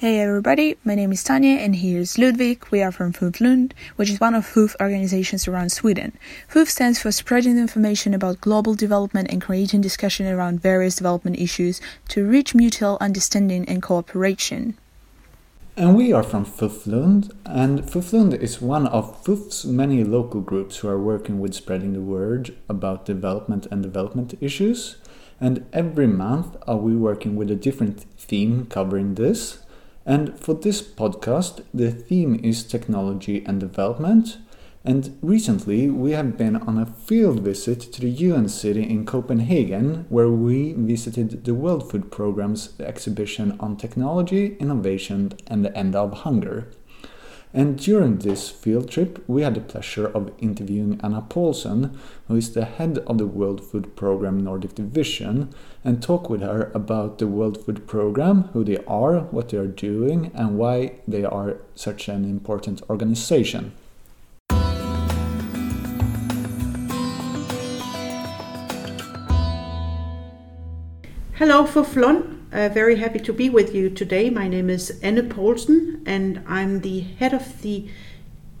Hey everybody, my name is Tanya and here's Ludwig. We are from Lund, which is one of FUF organizations around Sweden. FUF stands for spreading information about global development and creating discussion around various development issues to reach mutual understanding and cooperation. And we are from FUF Lund, and FUF Lund is one of FUF's many local groups who are working with spreading the word about development and development issues. And every month are we working with a different theme covering this. And for this podcast, the theme is technology and development. And recently, we have been on a field visit to the UN city in Copenhagen, where we visited the World Food Programme's exhibition on technology, innovation, and the end of hunger. And during this field trip, we had the pleasure of interviewing Anna Poulsen, who is the head of the World Food Programme Nordic Division, and talk with her about the World Food Programme, who they are, what they are doing, and why they are such an important organization. Hello, FUF Lund. Uh, very happy to be with you today. My name is Anne Poulsen, and I'm the head of the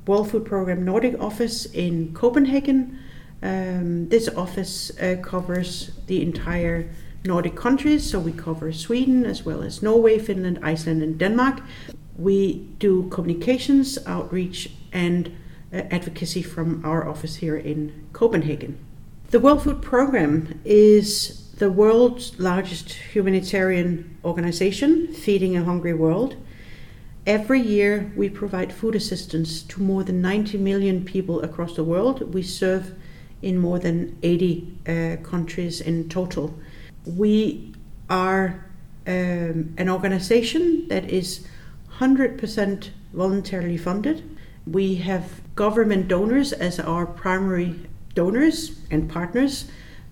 World Food Programme Nordic office in Copenhagen. Um, this office uh, covers the entire Nordic countries, so we cover Sweden as well as Norway, Finland, Iceland, and Denmark. We do communications, outreach, and uh, advocacy from our office here in Copenhagen. The World Food Programme is the world's largest humanitarian organization, Feeding a Hungry World. Every year, we provide food assistance to more than 90 million people across the world. We serve in more than 80 uh, countries in total. We are um, an organization that is 100% voluntarily funded. We have government donors as our primary donors and partners.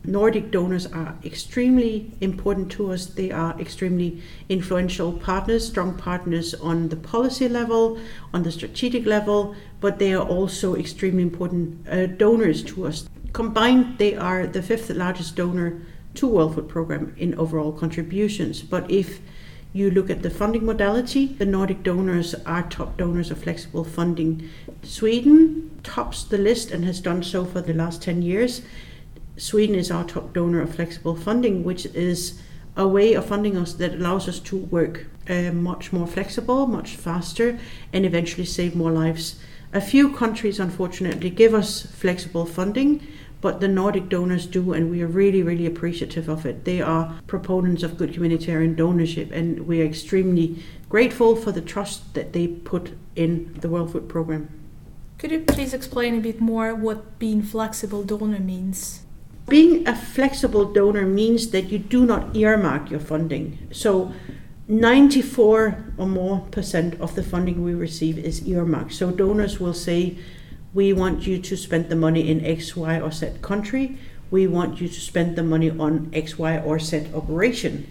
Nordic donors are extremely important to us. They are extremely influential partners, strong partners on the policy level, on the strategic level, but they are also extremely important uh, donors to us. Combined, they are the fifth largest donor to World Food Programme in overall contributions. But if you look at the funding modality, the Nordic donors are top donors of flexible funding. Sweden tops the list and has done so for the last 10 years. Sweden is our top donor of flexible funding, which is a way of funding us that allows us to work uh, much more flexible, much faster, and eventually save more lives. A few countries, unfortunately, give us flexible funding, but the Nordic donors do, and we are really, really appreciative of it. They are proponents of good humanitarian donorship, and we are extremely grateful for the trust that they put in the World Food Programme. Could you please explain a bit more what being flexible donor means? Being a flexible donor means that you do not earmark your funding. So 94 or more percent of the funding we receive is earmarked. So donors will say, we want you to spend the money in X, Y, or Z country. We want you to spend the money on X, Y, or Z operation.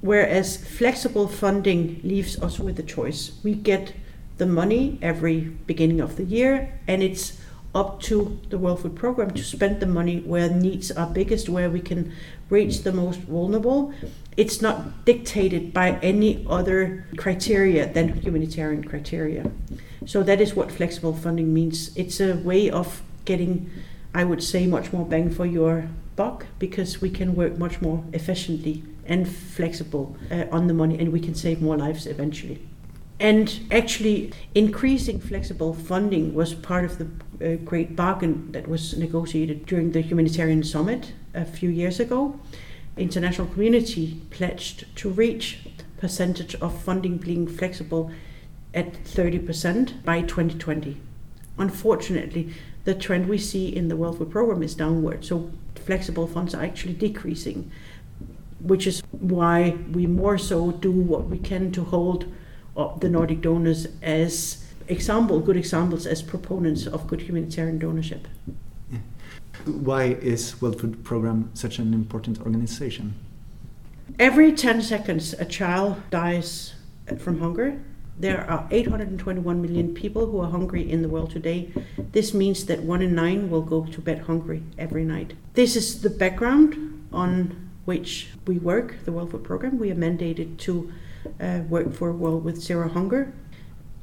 Whereas flexible funding leaves us with a choice. We get the money every beginning of the year, and it's up to the World Food Programme to spend the money where needs are biggest, where we can reach the most vulnerable. It's not dictated by any other criteria than humanitarian criteria. So that is what flexible funding means. It's a way of getting, I would say, much more bang for your buck because we can work much more efficiently and flexible uh, on the money and we can save more lives eventually. And actually, increasing flexible funding was part of the uh, great bargain that was negotiated during the humanitarian summit a few years ago. International community pledged to reach percentage of funding being flexible at 30% by 2020. Unfortunately, the trend we see in the World Food Programme is downward, so flexible funds are actually decreasing, which is why we more so do what we can to hold the Nordic donors as example, good examples as proponents of good humanitarian donorship. Why is World Food Programme such an important organization? Every 10 seconds, a child dies from hunger. There are 821 million people who are hungry in the world today. This means that one in nine will go to bed hungry every night. This is the background on which we work, the World Food Programme. We are mandated to uh, work for a World with Zero Hunger.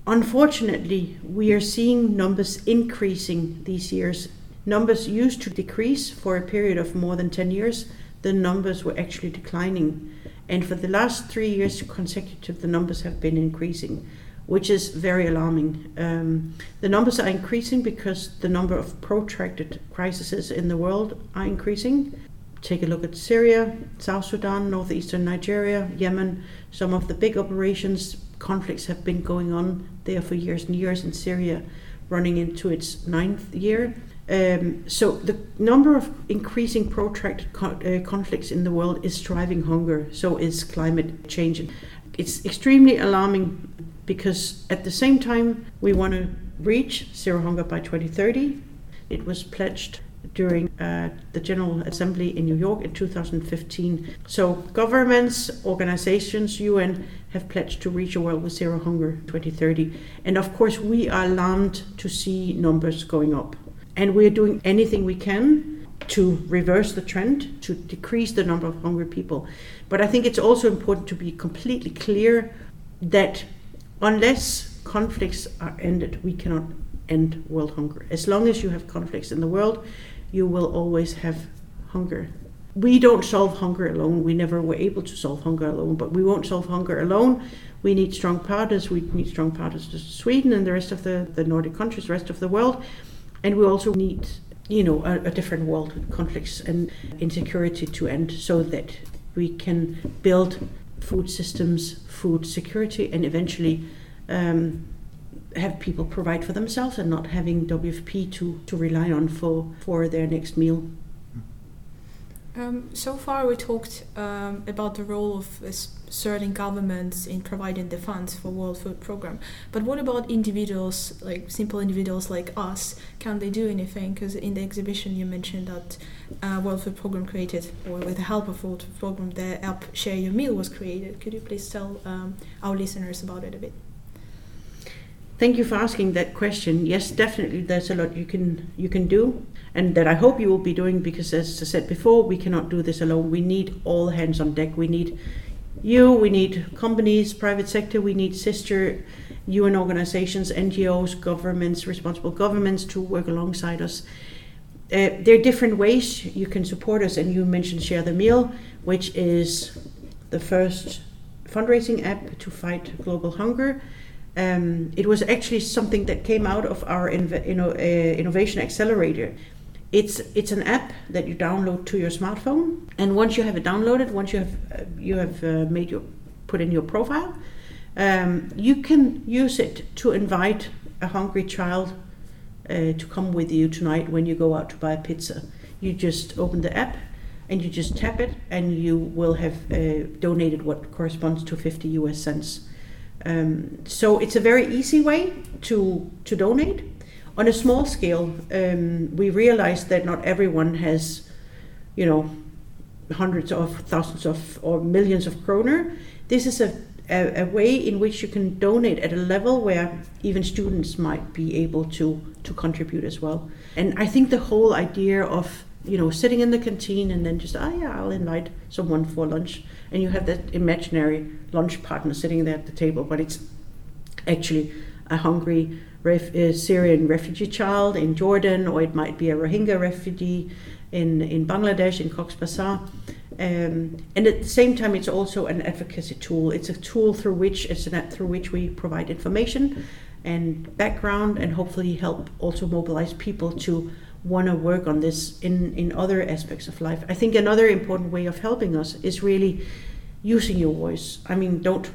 Unfortunately, we are seeing numbers increasing these years. Numbers used to decrease for a period of more than 10 years. The numbers were actually declining. And for the last three years consecutive, the numbers have been increasing, which is very alarming. Um, the numbers are increasing because the number of protracted crises in the world are increasing. Take a look at Syria, South Sudan, northeastern Nigeria, Yemen. Some of the big operations, conflicts have been going on there for years and years in Syria, running into its ninth year. Um, so the number of increasing protracted co- uh, conflicts in the world is driving hunger. So is climate change. It's extremely alarming because at the same time we want to reach zero hunger by 2030. It was pledged during uh, the General Assembly in New York in 2015. So governments, organizations, UN have pledged to reach a world with zero hunger 2030. And of course, we are alarmed to see numbers going up. And we're doing anything we can to reverse the trend, to decrease the number of hungry people. But I think it's also important to be completely clear that unless conflicts are ended, we cannot end world hunger. As long as you have conflicts in the world, you will always have hunger. We don't solve hunger alone. We never were able to solve hunger alone, but we won't solve hunger alone. We need strong partners. We need strong partners to Sweden and the rest of the, the Nordic countries, the rest of the world. And we also need, you know, a, a different world with conflicts and insecurity to end so that we can build food systems, food security, and eventually um, have people provide for themselves and not having WFP to, to rely on for, for their next meal. Um, so far, we talked um, about the role of uh, certain governments in providing the funds for World Food Program. But what about individuals, like simple individuals like us? Can they do anything? Because in the exhibition, you mentioned that uh, World Food Program created, or with the help of World Food Program, the app Share Your Meal was created. Could you please tell um, our listeners about it a bit? Thank you for asking that question. Yes, definitely, there's a lot you can you can do, and that I hope you will be doing because, as I said before, we cannot do this alone. We need all hands on deck. We need you. We need companies, private sector. We need sister UN organizations, NGOs, governments, responsible governments to work alongside us. Uh, there are different ways you can support us, and you mentioned Share the Meal, which is the first fundraising app to fight global hunger um, it was actually something that came out of our inv- you know, uh, innovation accelerator. It's it's an app that you download to your smartphone, and once you have it downloaded, once you have uh, you have uh, made your put in your profile, um, you can use it to invite a hungry child uh, to come with you tonight when you go out to buy a pizza. You just open the app and you just tap it, and you will have uh, donated what corresponds to 50 US cents. Um, so it's a very easy way to to donate. On a small scale, um, we realize that not everyone has, you know, hundreds of thousands of or millions of kroner. This is a, a, a way in which you can donate at a level where even students might be able to to contribute as well. And I think the whole idea of you know sitting in the canteen and then just oh, yeah I'll invite someone for lunch and you have that imaginary lunch partner sitting there at the table, but it's actually a hungry ref- uh, Syrian refugee child in Jordan, or it might be a Rohingya refugee in, in Bangladesh, in Cox's Bazar. Um, and at the same time, it's also an advocacy tool. It's a tool through which it's an through which we provide information and background, and hopefully help also mobilize people to want to work on this in, in other aspects of life. I think another important way of helping us is really using your voice. I mean, don't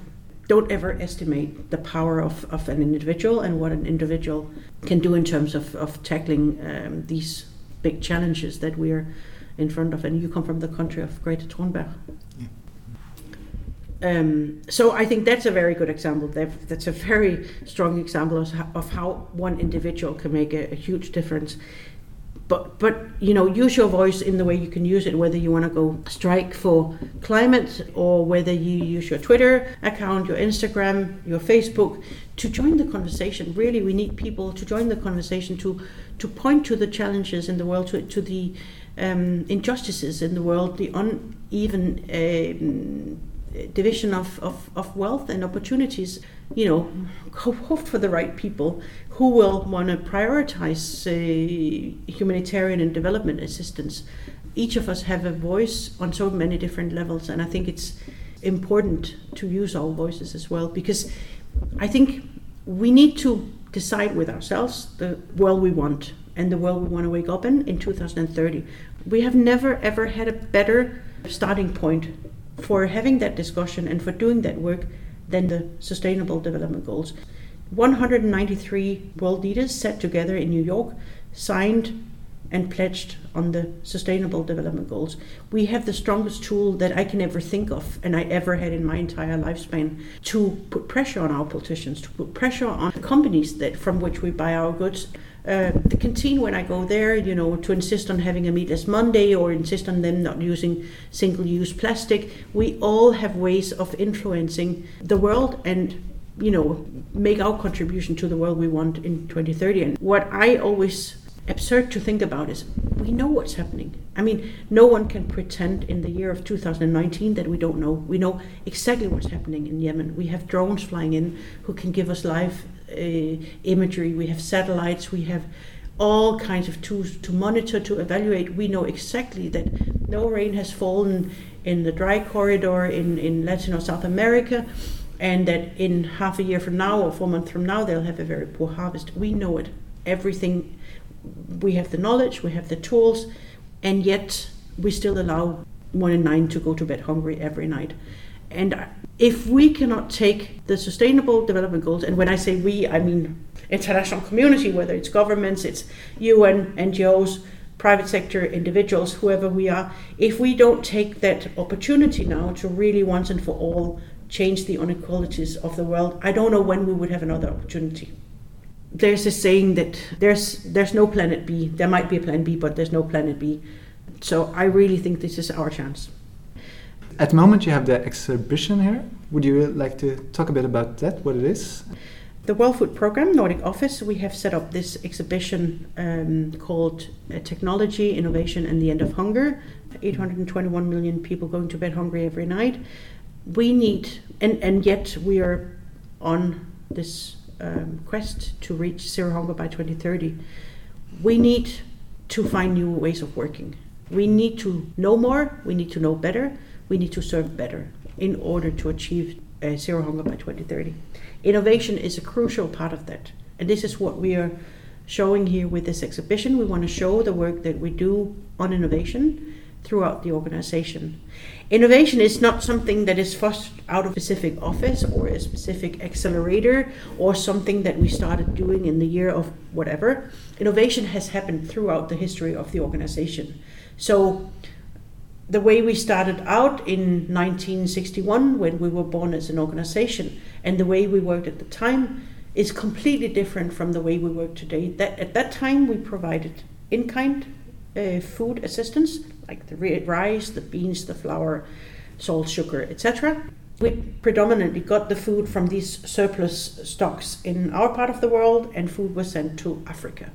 don't ever estimate the power of, of an individual and what an individual can do in terms of, of tackling um, these big challenges that we're in front of. And you come from the country of Greta Thunberg. Yeah. Um, so I think that's a very good example. That's a very strong example of how, of how one individual can make a, a huge difference but but you know use your voice in the way you can use it whether you want to go strike for climate or whether you use your twitter account your instagram your facebook to join the conversation. Really we need people to join the conversation to to point to the challenges in the world to, to the um, injustices in the world the uneven um, division of, of, of wealth and opportunities, you know, hope for the right people who will want to prioritize uh, humanitarian and development assistance. Each of us have a voice on so many different levels, and I think it's important to use our voices as well because I think we need to decide with ourselves the world we want and the world we want to wake up in in 2030. We have never ever had a better starting point for having that discussion and for doing that work than the Sustainable Development Goals. 193 world leaders sat together in New York, signed and pledged on the Sustainable Development Goals. We have the strongest tool that I can ever think of and I ever had in my entire lifespan to put pressure on our politicians, to put pressure on companies that from which we buy our goods uh, the canteen when I go there, you know, to insist on having a meatless Monday or insist on them not using single-use plastic. We all have ways of influencing the world and you know make our contribution to the world we want in 2030. And what I always absurd to think about is we know what's happening. I mean, no one can pretend in the year of 2019 that we don't know. We know exactly what's happening in Yemen. We have drones flying in who can give us live uh, imagery, we have satellites, we have all kinds of tools to monitor, to evaluate. We know exactly that no rain has fallen in the dry corridor in, in Latin or South America, and that in half a year from now or four months from now, they'll have a very poor harvest. We know it. Everything, we have the knowledge, we have the tools, and yet we still allow one in nine to go to bed hungry every night. And if we cannot take the sustainable development goals, and when I say we, I mean international community, whether it's governments, it's UN, NGOs, private sector, individuals, whoever we are, if we don't take that opportunity now to really once and for all change the inequalities of the world, I don't know when we would have another opportunity. There's a saying that there's there's no planet B. There might be a plan B, but there's no planet B. So I really think this is our chance. At the moment, you have the exhibition here. Would you like to talk a bit about that, what it is? The World Food Programme Nordic Office, we have set up this exhibition um, called uh, Technology, Innovation, and the End of Hunger. 821 million people going to bed hungry every night. We need, and, and yet we are on this um, quest to reach zero hunger by 2030. We need to find new ways of working. We need to know more, we need to know better, we need to serve better in order to achieve uh, zero hunger by 2030. Innovation is a crucial part of that. And this is what we are showing here with this exhibition. We want to show the work that we do on innovation throughout the organization. Innovation is not something that is forced out of a specific office or a specific accelerator or something that we started doing in the year of whatever. Innovation has happened throughout the history of the organization. So the way we started out in 1961 when we were born as an organization and the way we worked at the time is completely different from the way we work today. That at that time we provided in-kind uh, food assistance like the rice, the beans, the flour, salt, sugar, etc. We predominantly got the food from these surplus stocks in our part of the world, and food was sent to Africa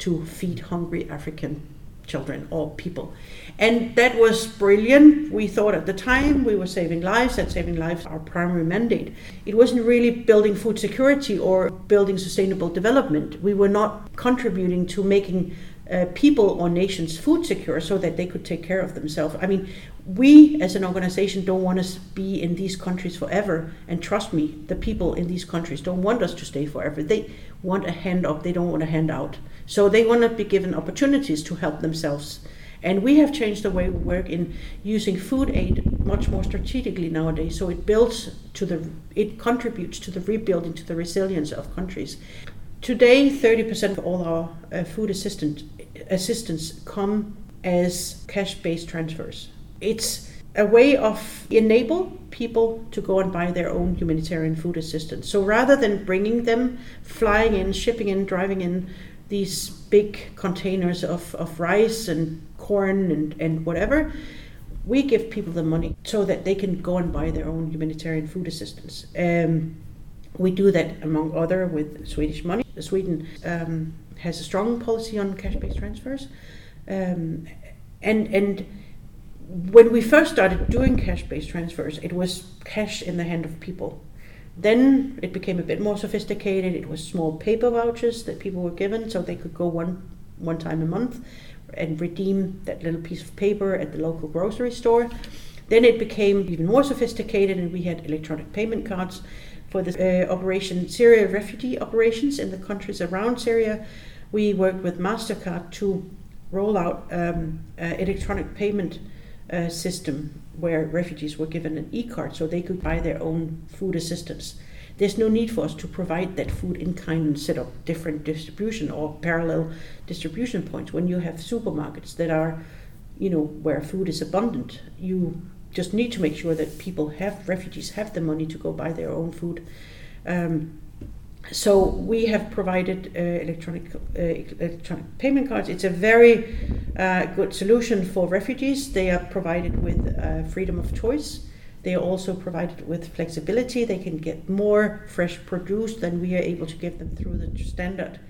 to feed hungry African children or people. And that was brilliant. We thought at the time we were saving lives, that saving lives our primary mandate. It wasn't really building food security or building sustainable development. We were not contributing to making uh, people or nations food secure so that they could take care of themselves. I mean, we as an organization don't want to be in these countries forever. And trust me, the people in these countries don't want us to stay forever. They want a hand up, they don't want a handout. So they want to be given opportunities to help themselves. And we have changed the way we work in using food aid much more strategically nowadays. So it builds to the, it contributes to the rebuilding, to the resilience of countries. Today, 30% of all our uh, food assistant, assistance come as cash-based transfers. It's a way of enable people to go and buy their own humanitarian food assistance. So rather than bringing them, flying in, shipping in, driving in these big containers of, of rice and corn and, and whatever, we give people the money so that they can go and buy their own humanitarian food assistance. Um, we do that among other with Swedish money. Sweden um, has a strong policy on cash-based transfers, um, and and when we first started doing cash based transfers, it was cash in the hand of people. Then it became a bit more sophisticated. It was small paper vouchers that people were given so they could go one, one time a month and redeem that little piece of paper at the local grocery store. Then it became even more sophisticated, and we had electronic payment cards for the uh, operation Syria refugee operations in the countries around Syria. We worked with MasterCard to roll out um, electronic payment uh, system where refugees were given an e-card so they could buy their own food assistance. There's no need for us to provide that food in kind and set up different distribution or parallel distribution points. When you have supermarkets that are, you know, where food is abundant, you just need to make sure that people have refugees have the money to go buy their own food. Um, so we have provided uh, electronic uh, electronic payment cards. It's a very uh, good solution for refugees. They are provided with uh, freedom of choice. They are also provided with flexibility. They can get more fresh produce than we are able to give them through the standard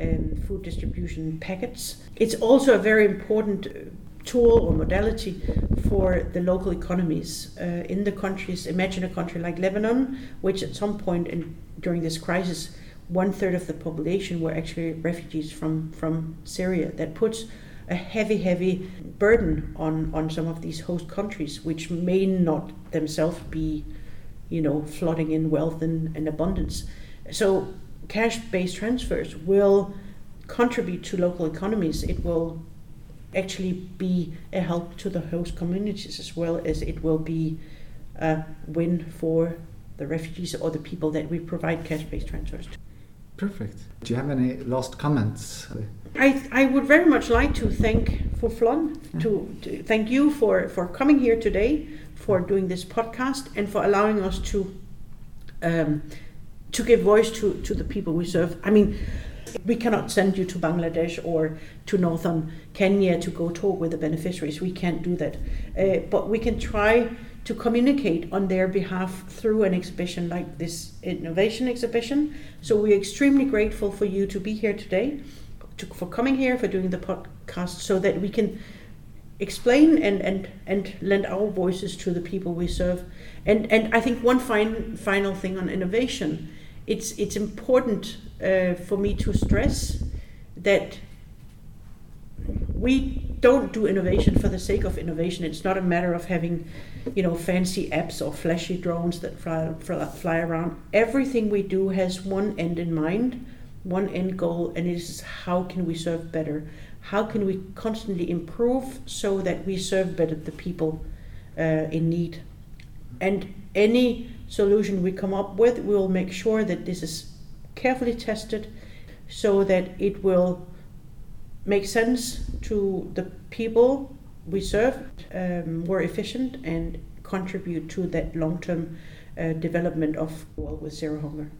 um, food distribution packets. It's also a very important tool or modality for the local economies uh, in the countries. Imagine a country like Lebanon, which at some point in, during this crisis, one third of the population were actually refugees from, from Syria. That puts a heavy, heavy burden on, on some of these host countries, which may not themselves be, you know, flooding in wealth and, and abundance. So cash-based transfers will contribute to local economies. It will actually be a help to the host communities as well as it will be a win for the refugees or the people that we provide cash-based transfers to. Perfect. Do you have any last comments? I, I would very much like to thank FUF Lund, yeah. to, to thank you for, for coming here today, for doing this podcast, and for allowing us to um, to give voice to, to the people we serve. I mean, we cannot send you to Bangladesh or to northern Kenya to go talk with the beneficiaries. We can't do that. Uh, but we can try to communicate on their behalf through an exhibition like this innovation exhibition. So we're extremely grateful for you to be here today, to, for coming here, for doing the podcast, so that we can explain and, and, and lend our voices to the people we serve. And, and I think one fine, final thing on innovation it's it's important uh, for me to stress that we don't do innovation for the sake of innovation. It's not a matter of having, you know, fancy apps or flashy drones that fly, fly around. Everything we do has one end in mind, one end goal, and it is how can we serve better? How can we constantly improve so that we serve better the people uh, in need? And any solution we come up with, we will make sure that this is carefully tested so that it will make sense to the people we serve, um, more efficient, and contribute to that long term uh, development of world with zero hunger.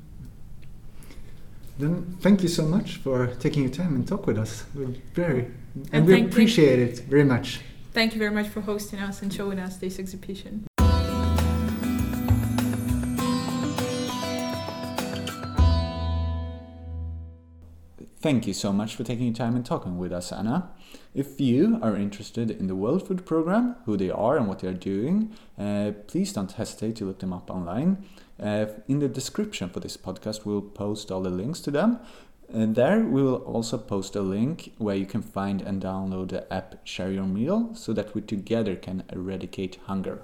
Then thank you so much for taking your time and talk with us. We're very and, and we appreciate you. it very much. Thank you very much for hosting us and showing us this exhibition. Thank you so much for taking the time and talking with us, Anna. If you are interested in the World Food Program, who they are and what they are doing, uh, please don't hesitate to look them up online. Uh, in the description for this podcast, we'll post all the links to them. And there, we will also post a link where you can find and download the app Share Your Meal so that we together can eradicate hunger.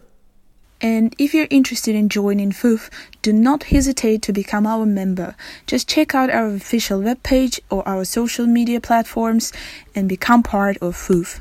And if you're interested in joining FUF, do not hesitate to become our member. Just check out our official webpage or our social media platforms and become part of FUF.